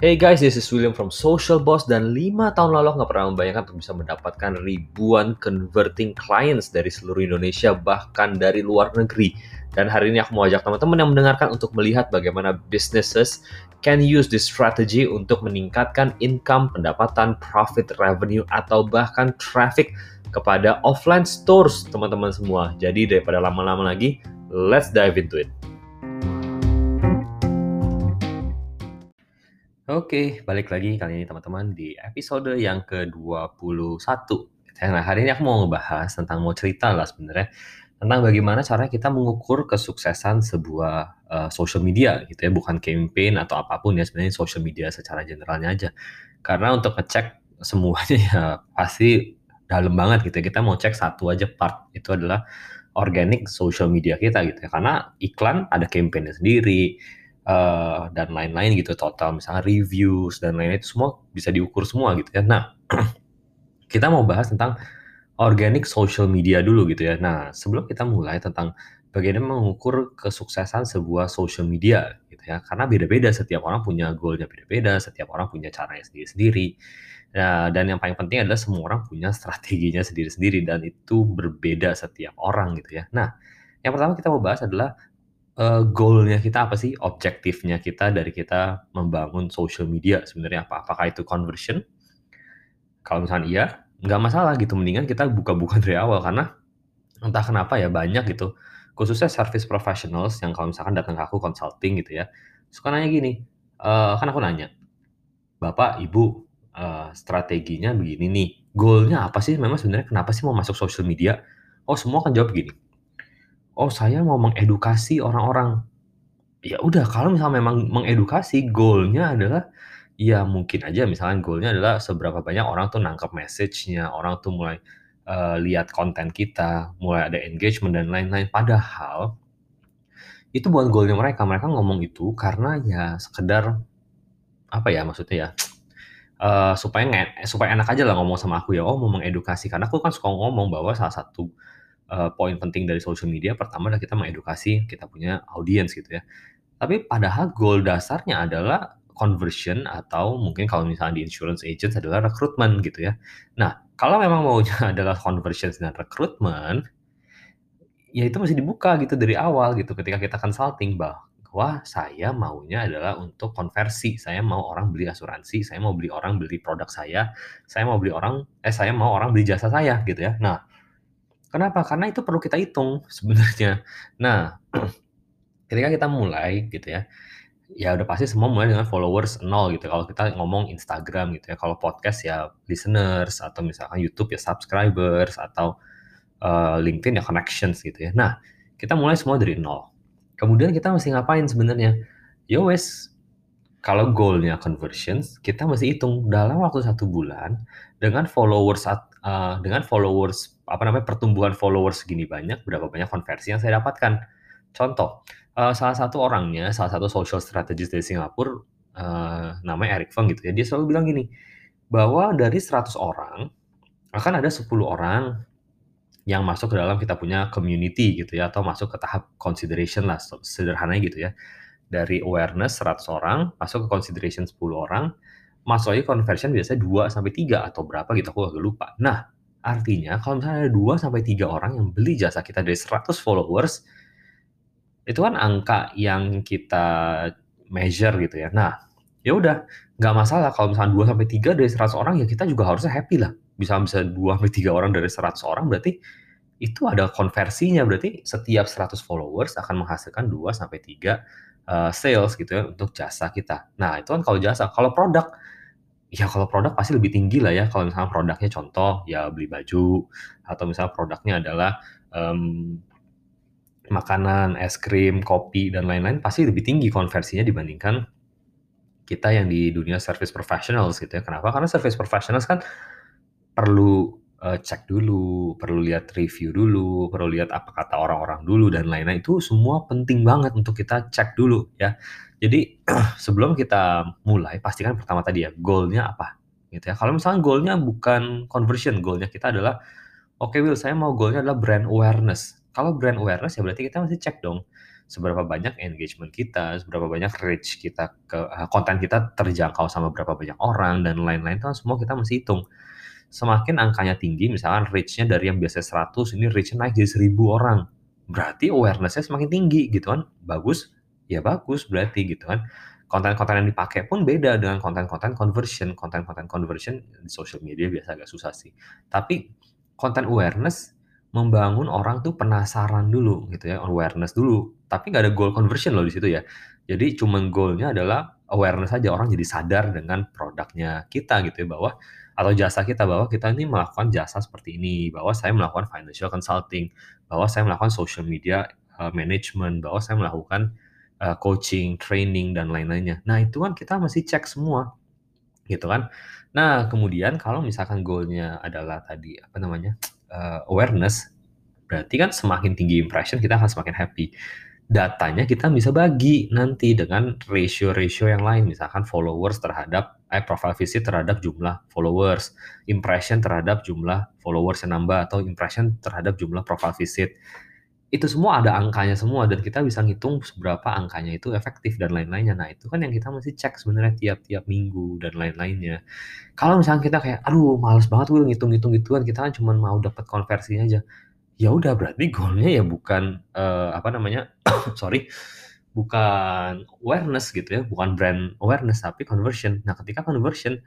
Hey guys, this is William from Social Boss dan 5 tahun lalu nggak pernah membayangkan untuk bisa mendapatkan ribuan converting clients dari seluruh Indonesia bahkan dari luar negeri. Dan hari ini aku mau ajak teman-teman yang mendengarkan untuk melihat bagaimana businesses can use this strategy untuk meningkatkan income, pendapatan, profit, revenue, atau bahkan traffic kepada offline stores teman-teman semua. Jadi daripada lama-lama lagi, let's dive into it. Oke, balik lagi kali ini teman-teman di episode yang ke-21. Nah, hari ini aku mau ngebahas tentang, mau cerita lah sebenarnya, tentang bagaimana cara kita mengukur kesuksesan sebuah uh, social media gitu ya, bukan campaign atau apa pun ya, sebenarnya social media secara generalnya aja. Karena untuk ngecek semuanya ya pasti dalam banget gitu ya, kita mau cek satu aja part, itu adalah organic social media kita gitu ya, karena iklan ada campaignnya sendiri, uh, dan lain-lain gitu total misalnya reviews dan lain-lain itu semua bisa diukur semua gitu ya. Nah, kita mau bahas tentang organic social media dulu gitu ya. Nah, sebelum kita mulai tentang bagaimana mengukur kesuksesan sebuah social media gitu ya. Karena beda-beda setiap orang punya goalnya beda-beda, setiap orang punya caranya sendiri-sendiri. Nah, dan yang paling penting adalah semua orang punya strateginya sendiri-sendiri dan itu berbeda setiap orang gitu ya. Nah, yang pertama kita mau bahas adalah uh, goal-nya kita apa sih? Objektifnya kita dari kita membangun social media sebenarnya apa? Apakah itu conversion? Kalau misalnya iya, nggak masalah gitu. Mendingan kita buka-buka dari awal karena entah kenapa ya banyak gitu. Khususnya service professionals yang kalau misalkan datang ke aku consulting gitu ya, suka nanya gini, uh, kan aku nanya, Bapak, Ibu, uh, strateginya begini nih, goalnya apa sih? Memang sebenarnya kenapa sih mau masuk social media? Oh semua kan jawab gini, Oh, saya mau mengedukasi orang-orang. Ya udah, kalau misalnya memang mengedukasi, goalnya adalah ya mungkin aja misalnya goalnya adalah seberapa banyak orang tuh nangkep message-nya, orang tuh mulai, uh, lihat konten kita, mulai ada engagement dan lain-lain. Padahal itu bukan goalnya mereka. Mereka ngomong itu karena ya sekedar apa ya maksudnya ya, uh, supaya supaya enak aja lah ngomong sama aku ya, "Oh, mau mengedukasi." Karena aku kan suka ngomong bahwa salah satu uh, poin penting dari social media pertama adalah kita mengedukasi kita punya audiens gitu ya. Tapi padahal goal dasarnya adalah conversion atau mungkin kalau misalnya di insurance agents adalah rekrutmen gitu ya. Nah, kalau memang maunya adalah conversion dan rekrutmen, ya itu masih dibuka gitu dari awal gitu ketika kita consulting bahwa saya maunya adalah untuk konversi. Saya mau orang beli asuransi, saya mau beli orang beli produk saya, saya mau beli orang eh saya mau orang beli jasa saya gitu ya. Nah, Kenapa? Karena itu perlu kita hitung sebenarnya. Nah, ketika kita mulai gitu ya, ya udah pasti semua mulai dengan followers nol gitu. Kalau kita ngomong Instagram gitu ya, kalau podcast ya listeners atau misalkan YouTube ya subscribers atau uh, LinkedIn ya connections gitu ya. Nah, kita mulai semua dari nol. Kemudian kita mesti ngapain sebenarnya? Ya wes, kalau goalnya conversions, kita mesti hitung dalam waktu satu bulan dengan followers uh, dengan followers apa namanya pertumbuhan followers segini banyak berapa banyak konversi yang saya dapatkan contoh uh, salah satu orangnya salah satu social strategist dari Singapura uh, namanya Eric Feng gitu ya dia selalu bilang gini bahwa dari 100 orang akan ada 10 orang yang masuk ke dalam kita punya community gitu ya atau masuk ke tahap consideration lah sederhananya gitu ya dari awareness 100 orang masuk ke consideration 10 orang masuk aja conversion biasanya 2 sampai 3 atau berapa gitu aku agak lupa. Nah, artinya kalau misalnya ada 2 sampai 3 orang yang beli jasa kita dari 100 followers itu kan angka yang kita measure gitu ya. Nah, ya udah, nggak masalah kalau misalnya 2 sampai 3 dari 100 orang ya kita juga harusnya happy lah. Bisa bisa 2 sampai 3 orang dari 100 orang berarti itu ada konversinya berarti setiap 100 followers akan menghasilkan 2 sampai 3 uh, sales gitu ya untuk jasa kita. Nah, itu kan kalau jasa. Kalau produk, ya kalau produk pasti lebih tinggi lah ya. Kalau misalnya produknya contoh ya beli baju atau misalnya produknya adalah um, makanan, es krim, kopi dan lain-lain pasti lebih tinggi konversinya dibandingkan kita yang di dunia service professionals gitu ya. Kenapa? Karena service professionals kan perlu uh, cek dulu, perlu lihat review dulu, perlu lihat apa kata orang-orang dulu dan lain-lain. Itu semua penting banget untuk kita cek dulu ya. Jadi sebelum kita mulai pastikan pertama tadi ya goalnya apa gitu ya. Kalau misalnya goalnya bukan conversion, goalnya kita adalah oke okay, Will saya mau goalnya adalah brand awareness. Kalau brand awareness ya berarti kita mesti cek dong seberapa banyak engagement kita, seberapa banyak reach kita ke uh, konten kita terjangkau sama berapa banyak orang dan lain-lain itu kan semua kita mesti hitung. Semakin angkanya tinggi, misalkan reach-nya dari yang biasa 100, ini reach-nya naik jadi 1000 orang. Berarti awareness-nya semakin tinggi gitu kan. Bagus, ya bagus berarti gitu kan. Konten-konten yang dipakai pun beda dengan konten-konten conversion. Konten-konten conversion di social media biasa agak susah sih. Tapi konten awareness membangun orang tuh penasaran dulu gitu ya, awareness dulu. Tapi nggak ada goal conversion loh di situ ya. Jadi cuman goalnya adalah awareness aja orang jadi sadar dengan produknya kita gitu ya bahwa atau jasa kita bahwa kita ini melakukan jasa seperti ini, bahwa saya melakukan financial consulting, bahwa saya melakukan social media uh, management, bahwa saya melakukan uh, coaching, training dan lain-lainnya. Nah, itu kan kita masih cek semua. Gitu kan. Nah, kemudian kalau misalkan goalnya adalah tadi apa namanya? uh, awareness, berarti kan semakin tinggi impression kita akan semakin happy. Datanya kita bisa bagi nanti dengan ratio-ratio yang lain, misalkan followers terhadap eh, profile visit terhadap jumlah followers, impression terhadap jumlah followers yang nambah atau impression terhadap jumlah profile visit itu semua ada angkanya semua dan kita bisa ngitung seberapa angkanya itu efektif dan lain-lainnya. Nah, itu kan yang kita mesti cek sebenarnya tiap-tiap minggu dan lain-lainnya. Kalau misalnya kita kayak, aduh males banget gue ngitung-ngitung gituan, kita kan cuma mau dapat konversinya aja. Ya udah berarti goalnya ya bukan uh, apa namanya, sorry, bukan awareness gitu ya, bukan brand awareness tapi conversion. Nah, ketika conversion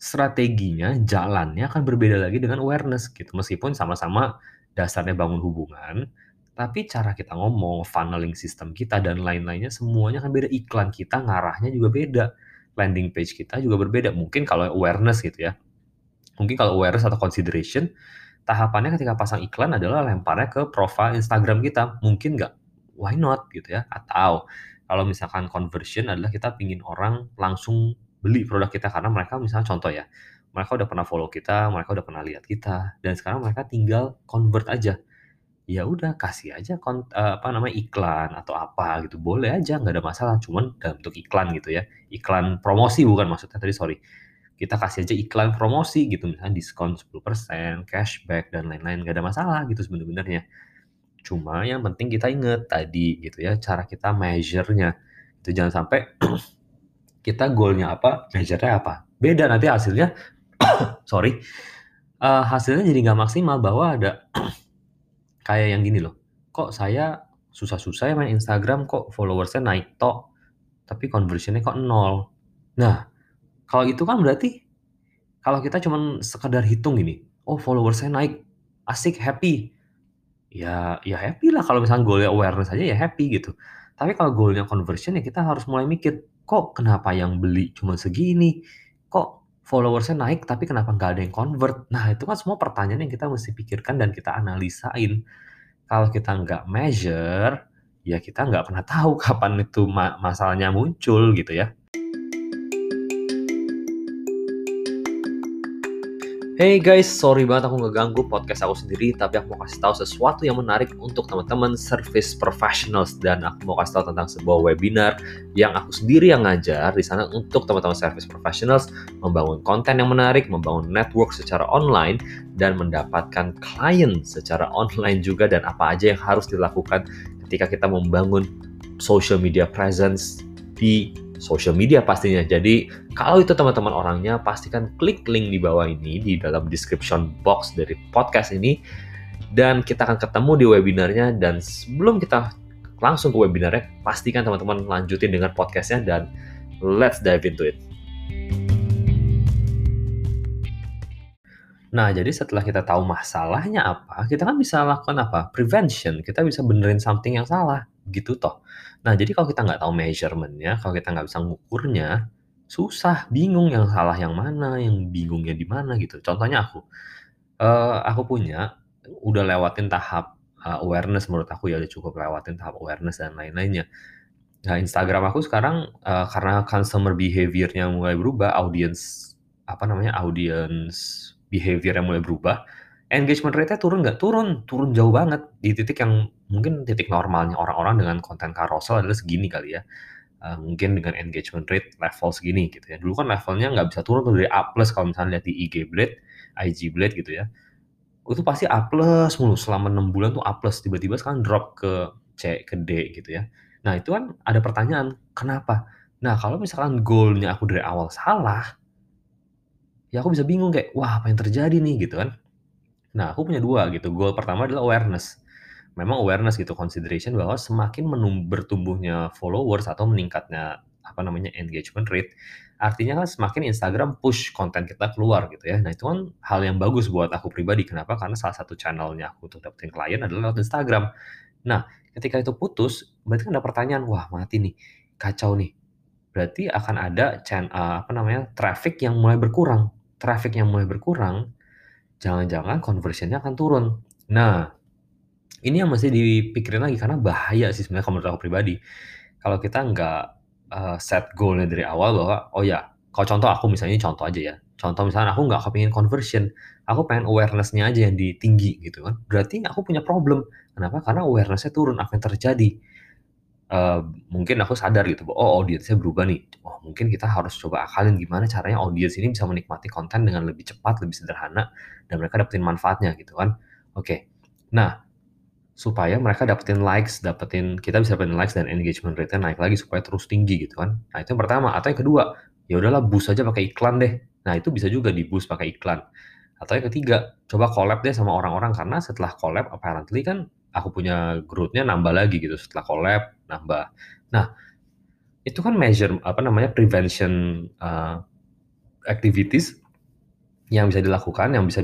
strateginya, jalannya akan berbeda lagi dengan awareness gitu. Meskipun sama-sama dasarnya bangun hubungan, tapi cara kita ngomong, funneling sistem kita dan lain-lainnya semuanya kan beda. Iklan kita ngarahnya juga beda. Landing page kita juga berbeda. Mungkin kalau awareness gitu ya. Mungkin kalau awareness atau consideration, tahapannya ketika pasang iklan adalah lemparnya ke profile Instagram kita. Mungkin nggak? Why not gitu ya? Atau kalau misalkan conversion adalah kita pingin orang langsung beli produk kita karena mereka misalnya contoh ya, mereka udah pernah follow kita, mereka udah pernah lihat kita, dan sekarang mereka tinggal convert aja ya udah kasih aja kont uh, apa namanya, iklan atau apa gitu, boleh aja nggak ada masalah, cuman dalam bentuk iklan gitu ya. Iklan promosi bukan maksudnya tadi, sorry. Kita kasih aja iklan promosi gitu, misalnya diskon 10%, cashback dan lain-lain, nggak ada masalah gitu sebenarnya. Cuma yang penting kita inget tadi gitu ya, cara kita measure-nya. Itu jangan sampai kita goalnya apa, measure-nya apa. Beda nanti hasilnya sorry, uh, hasilnya jadi nggak maksimal bahwa ada kayak yang gini loh, kok saya susah-susah ya main Instagram kok followersnya naik tok, tapi conversionnya kok nol. Nah, kalau itu kan berarti kalau kita cuman sekedar hitung gini, oh followersnya naik, asik, happy. Ya, ya happy lah kalau misalnya goalnya awareness aja ya happy gitu. Tapi kalau goalnya conversion ya kita harus mulai mikir, kok kenapa yang beli cuma segini? Kok followersnya naik tapi kenapa nggak ada yang convert? Nah itu kan semua pertanyaan yang kita mesti pikirkan dan kita analisain. Kalau kita nggak measure, ya kita nggak pernah tahu kapan itu ma masalahnya muncul gitu ya. Hey guys, sorry banget aku ngeganggu podcast aku sendiri, tapi aku mau kasih tahu sesuatu yang menarik untuk teman-teman service professionals dan aku mau kasih tahu tentang sebuah webinar yang aku sendiri yang ngajar di sana untuk teman-teman service professionals membangun konten yang menarik, membangun network secara online dan mendapatkan klien secara online juga dan apa aja yang harus dilakukan ketika kita membangun social media presence di social media pastinya. Jadi kalau itu teman-teman orangnya pastikan klik link di bawah ini di dalam description box dari podcast ini dan kita akan ketemu di webinarnya dan sebelum kita langsung ke webinarnya pastikan teman-teman lanjutin dengan podcastnya dan let's dive into it. Nah, jadi setelah kita tahu masalahnya apa, kita kan bisa lakukan apa? Prevention. Kita bisa benerin something yang salah, gitu toh. Nah, jadi kalau kita nggak tahu measurement-nya, kalau kita nggak bisa ngukurnya, susah, bingung yang salah yang mana, yang bingungnya di mana gitu. Contohnya aku, uh, aku punya, udah lewatin tahap uh, awareness menurut aku ya udah cukup lewatin tahap awareness dan lain-lainnya. Nah, Instagram aku sekarang uh, karena consumer behavior-nya mulai berubah, audience apa namanya audience behavior yang mulai berubah, engagement rate-nya turun nggak? Turun, turun jauh banget di titik yang mungkin titik normalnya orang-orang dengan konten carousel adalah segini kali ya. Uh, mungkin dengan engagement rate level segini gitu ya. Dulu kan levelnya nggak bisa turun dari A kalau misalnya lihat di IG Blade, IG Blade gitu ya. itu pasti A mulu selama 6 bulan tuh A tiba-tiba sekarang drop ke C, ke D gitu ya. Nah itu kan ada pertanyaan, kenapa? Nah kalau misalkan goal-nya aku dari awal salah, ya aku bisa bingung kayak, wah apa yang terjadi nih gitu kan. Nah aku punya dua gitu, goal pertama adalah awareness. Memang awareness gitu, consideration bahwa semakin bertumbuhnya followers atau meningkatnya apa namanya engagement rate, artinya kan semakin Instagram push konten kita keluar gitu ya. Nah itu kan hal yang bagus buat aku pribadi. Kenapa? Karena salah satu channelnya aku untuk dapetin klien adalah lewat Instagram. Nah ketika itu putus, berarti kan ada pertanyaan, wah mati nih, kacau nih. Berarti akan ada chan uh, apa namanya traffic yang mulai berkurang. Traffic yang mulai berkurang, jangan-jangan conversion-nya akan turun. Nah, ini yang mesti dipikirin lagi karena bahaya sih sebenarnya kalau menurut aku pribadi. Kalau kita nggak uh, set goal-nya dari awal bahwa oh ya, kalau contoh aku misalnya contoh aja ya. Contoh misalnya aku nggak kepingin conversion, aku pengen awareness-nya aja yang di tinggi gitu kan. Berarti aku punya problem. Kenapa? Karena awareness-nya turun, apa yang terjadi? Uh, mungkin aku sadar gitu, bahwa, oh audiensnya berubah nih. Oh mungkin kita harus coba akalin gimana caranya audiens ini bisa menikmati konten dengan lebih cepat, lebih sederhana, dan mereka dapetin manfaatnya gitu kan. Oke, okay. nah supaya mereka dapetin likes, dapetin kita bisa dapetin likes dan engagement rate-nya naik lagi supaya terus tinggi gitu kan. Nah, itu yang pertama. Atau yang kedua, ya udahlah boost aja pakai iklan deh. Nah, itu bisa juga di boost pakai iklan. Atau yang ketiga, coba collab deh sama orang-orang karena setelah collab apparently kan aku punya growth-nya nambah lagi gitu. Setelah collab nambah. Nah, itu kan measure apa namanya prevention uh, activities yang bisa dilakukan, yang bisa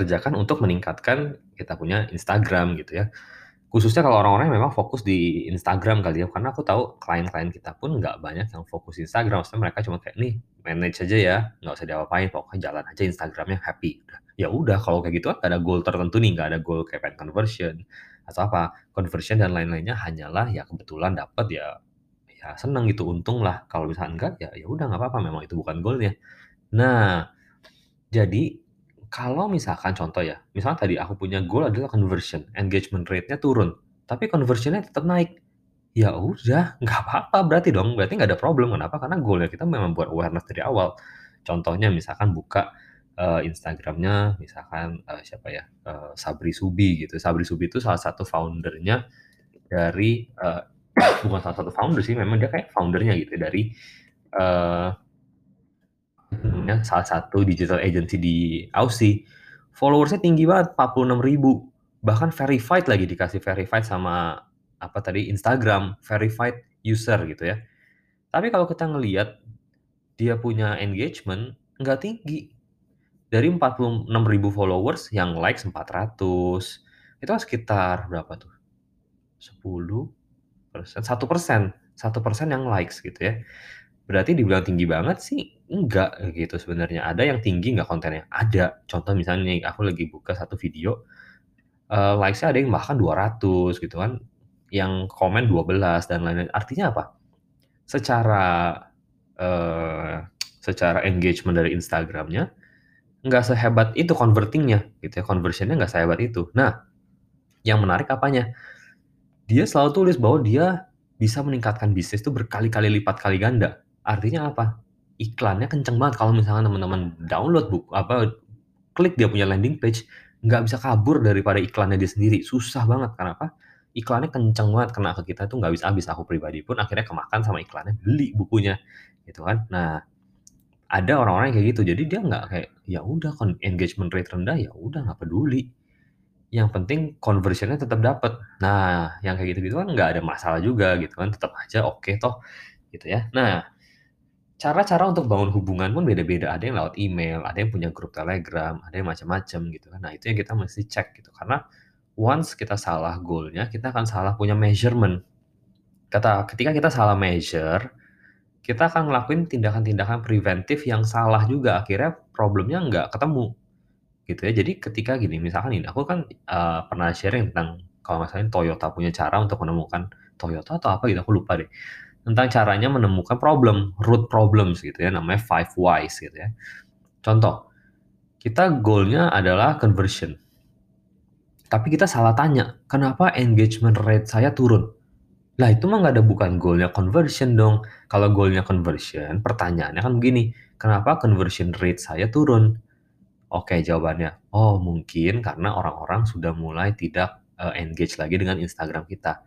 dikerjakan untuk meningkatkan kita punya Instagram gitu ya. Khususnya kalau orang-orang memang fokus di Instagram kali ya, karena aku tahu klien-klien kita pun nggak banyak yang fokus Instagram, maksudnya mereka cuma kayak, "Nih, manage aja ya, nggak usah diapa-apain, pokoknya jalan aja Instagramnya happy." Ya udah, kalau kayak gitu kan ada goal tertentu nih, nggak ada goal kayak pengen conversion atau apa, conversion dan lain-lainnya hanyalah ya kebetulan dapat ya ya seneng gitu, untung lah. Kalau misalnya enggak, ya ya udah nggak apa-apa, memang itu bukan goalnya. Nah, jadi kalau misalkan contoh ya, misalnya tadi aku punya goal adalah conversion, engagement rate-nya turun, tapi conversion-nya tetap naik. Ya udah, nggak apa-apa berarti dong, berarti nggak ada problem. Kenapa? Karena goal-nya kita memang buat awareness dari awal. Contohnya misalkan buka uh, Instagram-nya misalkan uh, siapa ya? Uh, Sabri Subi gitu. Sabri Subi itu salah satu founder-nya dari uh, bukan salah satu founder sih, memang dia kayak founder-nya gitu dari uh, salah satu digital agency di Aussie. Followersnya tinggi banget, 46 ribu. Bahkan verified lagi, dikasih verified sama apa tadi Instagram, verified user gitu ya. Tapi kalau kita ngelihat dia punya engagement nggak tinggi. Dari 46 ribu followers yang likes 400, itu sekitar berapa tuh? 10 persen, 1 persen, 1 persen yang likes gitu ya. Berarti dibilang tinggi banget sih, enggak gitu sebenarnya. Ada yang tinggi nggak kontennya? Ada. Contoh misalnya aku lagi buka satu video, uh, likes-nya ada yang bahkan 200 gitu kan, yang komen 12 dan lain-lain. Artinya apa? Secara uh, secara engagement dari Instagramnya nggak sehebat itu convertingnya gitu ya, conversionnya nggak sehebat itu. Nah, yang menarik apanya? Dia selalu tulis bahwa dia bisa meningkatkan bisnis itu berkali-kali lipat kali ganda. Artinya apa? Iklannya kenceng banget kalau misalnya teman-teman download buku apa klik dia punya landing page, nggak bisa kabur daripada iklannya dia sendiri. Susah banget. Kenapa? Iklannya kenceng banget kena ke kita tuh nggak bisa habis. Aku pribadi pun akhirnya kemakan sama iklannya, beli bukunya, gitu kan. Nah, ada orang-orang kayak gitu. Jadi dia nggak kayak ya udah engagement rate rendah ya udah nggak peduli. Yang penting conversionnya tetap dapat. Nah, yang kayak gitu-gitu kan nggak ada masalah juga gitu kan. Tetap aja oke okay toh gitu ya. Nah, cara-cara untuk bangun hubungan pun beda-beda. Ada yang lewat email, ada yang punya grup Telegram, ada yang macam-macam gitu kan. Nah, itu yang kita mesti cek gitu. Karena once kita salah goalnya, kita akan salah punya measurement. Kata ketika kita salah measure, kita akan ngelakuin tindakan-tindakan preventif yang salah juga. Akhirnya problemnya nggak ketemu. Gitu ya. Jadi ketika gini, misalkan ini aku kan uh, pernah sharing tentang kalau misalnya Toyota punya cara untuk menemukan Toyota atau apa gitu, aku lupa deh tentang caranya menemukan problem, root problems gitu ya, namanya five whys gitu ya. Contoh, kita goalnya adalah conversion. Tapi kita salah tanya, kenapa engagement rate saya turun? Lah itu mah nggak ada bukan goalnya conversion dong. Kalau goalnya conversion, pertanyaannya kan begini, kenapa conversion rate saya turun? Oke, jawabannya, oh mungkin karena orang-orang sudah mulai tidak, eee, engage lagi dengan Instagram kita.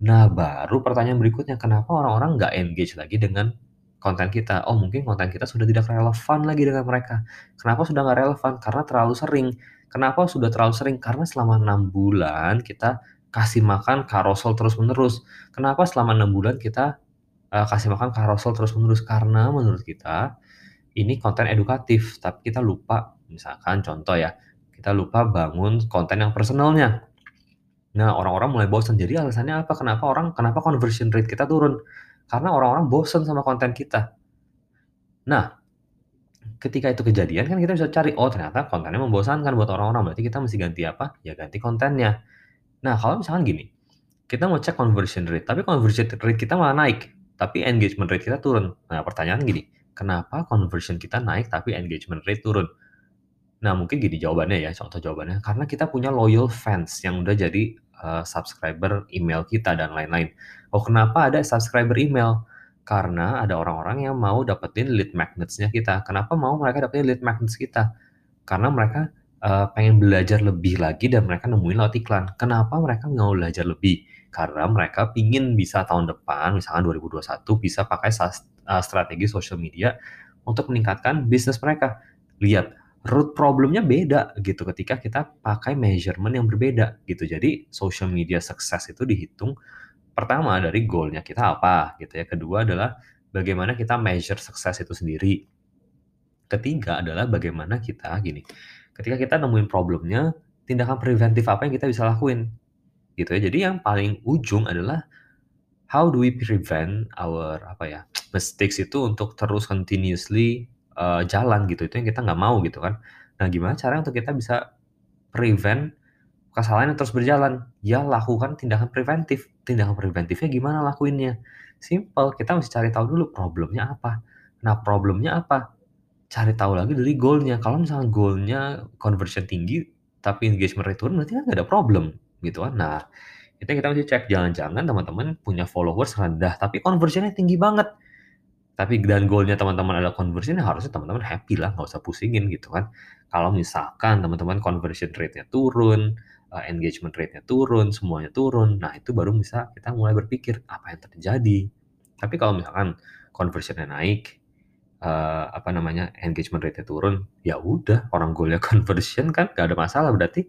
Nah, baru pertanyaan berikutnya, kenapa orang-orang nggak engage lagi dengan konten kita? Oh, mungkin konten kita sudah tidak relevan lagi dengan mereka. Kenapa sudah nggak relevan? Karena terlalu sering. Kenapa sudah terlalu sering? Karena selama 6 bulan kita kasih makan carousel terus-menerus. Kenapa selama 6 bulan kita, eee, kasih makan carousel terus-menerus? Karena menurut kita, ini konten edukatif, tapi kita lupa misalkan contoh ya, kita lupa bangun konten yang personalnya. Nah, orang-orang mulai bosen. Jadi alasannya apa? Kenapa orang kenapa conversion rate kita turun? Karena orang-orang bosen sama konten kita. Nah, ketika itu kejadian kan kita bisa cari, oh ternyata kontennya membosankan buat orang-orang, berarti kita mesti ganti apa? Ya ganti kontennya. Nah, kalau misalkan gini, kita mau cek conversion rate, tapi conversion rate kita malah naik, tapi engagement rate kita turun. Nah, pertanyaan gini, kenapa conversion kita naik tapi engagement rate turun? Nah, mungkin gini jawabannya ya, contoh jawabannya, karena kita punya loyal fans yang udah jadi, eee, subscriber email kita dan lain-lain. Oh, kenapa ada subscriber email? Karena ada orang-orang yang mau dapetin lead magnets-nya kita. Kenapa mau mereka dapetin lead magnets kita? Karena mereka, eee, pengen belajar lebih lagi dan mereka nemuin lewat iklan. Kenapa mereka mau belajar lebih? Karena mereka pingin bisa tahun depan, misalkan 2021 bisa pakai eee, strategi social media untuk meningkatkan bisnis mereka. Lihat, root problemnya beda gitu ketika kita pakai measurement yang berbeda gitu. Jadi social media sukses itu dihitung pertama dari goalnya kita apa gitu ya. Kedua adalah bagaimana kita measure sukses itu sendiri. Ketiga adalah bagaimana kita gini, ketika kita nemuin problemnya, tindakan preventif apa yang kita bisa lakuin gitu ya. Jadi yang paling ujung adalah how do we prevent our apa ya mistakes itu untuk terus continuously uh, jalan gitu, itu yang kita nggak mau gitu kan. Nah gimana cara untuk kita bisa prevent kesalahan yang terus berjalan? Ya lakukan tindakan preventif. Tindakan preventifnya gimana lakuinnya? Simple, kita mesti cari tahu dulu problemnya apa. Nah problemnya apa? Cari tahu lagi dari goalnya. Kalau misalnya goalnya conversion tinggi, tapi engagement rate turun, berarti kan nggak ada problem gitu kan. Nah itu kita mesti cek. Jangan-jangan teman-teman punya followers rendah, tapi conversionnya tinggi banget tapi dan goalnya teman-teman adalah conversion ya harusnya teman-teman happy lah, nggak usah pusingin gitu kan. Kalau misalkan teman-teman conversion rate-nya turun, uh, engagement rate-nya turun, semuanya turun, nah itu baru bisa kita mulai berpikir apa yang terjadi. Tapi kalau misalkan conversion-nya naik, uh, apa namanya engagement rate-nya turun, ya udah orang goalnya conversion kan nggak ada masalah berarti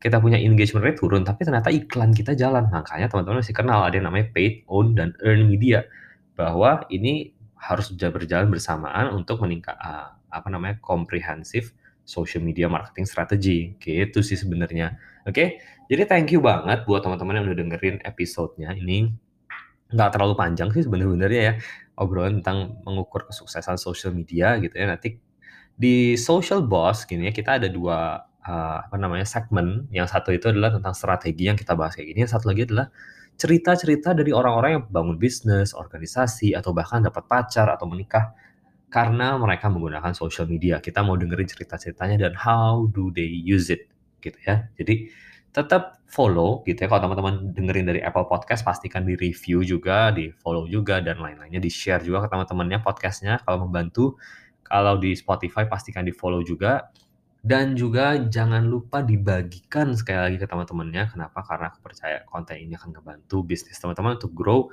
kita punya engagement rate turun, tapi ternyata iklan kita jalan. Makanya teman-teman masih kenal ada yang namanya paid, own, dan earn media. Bahwa ini harus berjalan bersamaan untuk meningkat uh, apa namanya komprehensif social media marketing strategy gitu sih sebenarnya. Oke? Okay? jadi thank you banget buat teman-teman yang udah dengerin episodenya. Ini nggak terlalu panjang sih sebenarnya ya obrolan tentang mengukur kesuksesan social media gitu ya. Nanti di social boss gini ya kita ada dua uh, apa namanya segmen. Yang satu itu adalah tentang strategi yang kita bahas kayak gini yang satu lagi adalah cerita-cerita dari orang-orang yang bangun bisnis, organisasi, atau bahkan dapat pacar atau menikah karena mereka menggunakan social media. Kita mau dengerin cerita-ceritanya dan how do they use it gitu ya. Jadi tetap follow gitu ya. Kalau teman-teman dengerin dari Apple Podcast pastikan di review juga, di follow juga dan lain-lainnya, di share juga ke teman-temannya podcastnya kalau membantu. Kalau di Spotify pastikan di follow juga dan juga jangan lupa dibagikan sekali lagi ke teman-temannya. Kenapa? Karena aku percaya konten ini akan ngebantu bisnis teman-teman untuk grow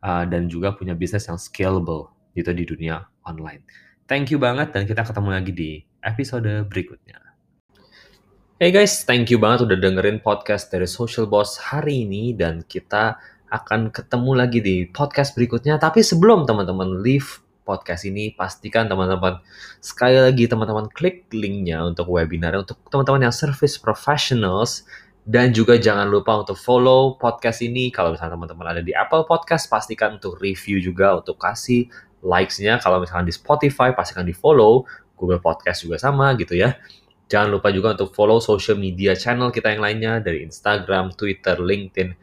uh, dan juga punya bisnis yang scalable gitu di dunia online. Thank you banget dan kita ketemu lagi di episode berikutnya. Hey guys, thank you banget udah dengerin podcast dari Social Boss hari ini dan kita akan ketemu lagi di podcast berikutnya. Tapi sebelum teman-teman leave podcast ini, pastikan teman-teman sekali lagi teman-teman klik linknya untuk webinar untuk teman-teman yang service professionals dan juga jangan lupa untuk follow podcast ini. Kalau misalnya teman-teman ada di Apple Podcast, pastikan untuk review juga, untuk kasih likes-nya. Kalau misalnya di Spotify, pastikan di follow. Google Podcast juga sama gitu ya. Jangan lupa juga untuk follow social media channel kita yang lainnya dari Instagram, Twitter, LinkedIn,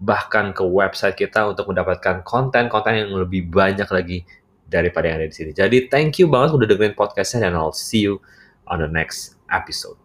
bahkan ke website kita untuk mendapatkan konten-konten yang lebih banyak lagi daripada yang ada di sini. Jadi thank you banget udah dengerin podcastnya dan I'll see you on the next episode.